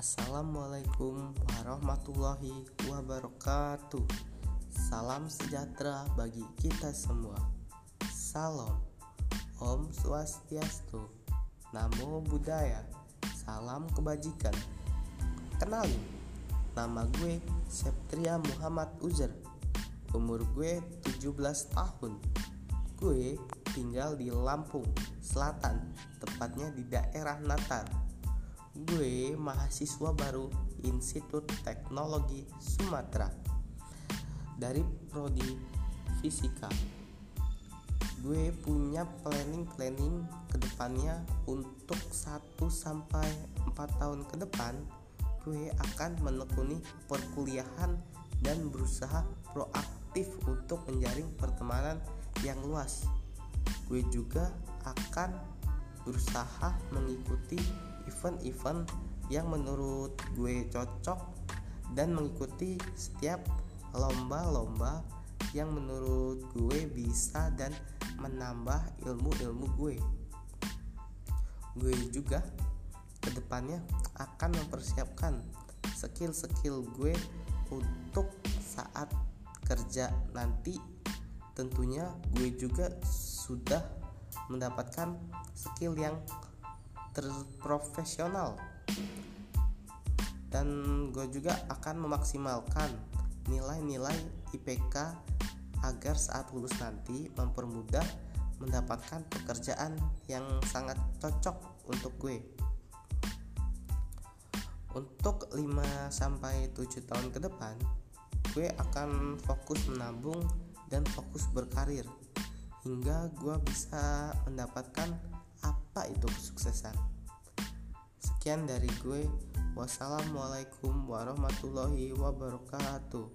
Assalamualaikum warahmatullahi wabarakatuh. Salam sejahtera bagi kita semua. Salam, Om Swastiastu, Namo Buddhaya, salam kebajikan. Kenalin, nama gue Septria Muhammad Uzer. Umur gue 17 tahun. Gue tinggal di Lampung Selatan, tepatnya di daerah Natar gue mahasiswa baru Institut Teknologi Sumatera dari prodi fisika. Gue punya planning-planning ke depannya untuk 1 sampai 4 tahun ke depan gue akan menekuni perkuliahan dan berusaha proaktif untuk menjaring pertemanan yang luas. Gue juga akan berusaha mengikuti event-event yang menurut gue cocok dan mengikuti setiap lomba-lomba yang menurut gue bisa dan menambah ilmu-ilmu gue. Gue juga ke depannya akan mempersiapkan skill-skill gue untuk saat kerja nanti tentunya gue juga sudah mendapatkan skill yang terprofesional dan gue juga akan memaksimalkan nilai-nilai IPK agar saat lulus nanti mempermudah mendapatkan pekerjaan yang sangat cocok untuk gue. Untuk 5 sampai 7 tahun ke depan, gue akan fokus menabung dan fokus berkarir hingga gue bisa mendapatkan apa itu kesuksesan. Sekian dari gue. Wassalamualaikum warahmatullahi wabarakatuh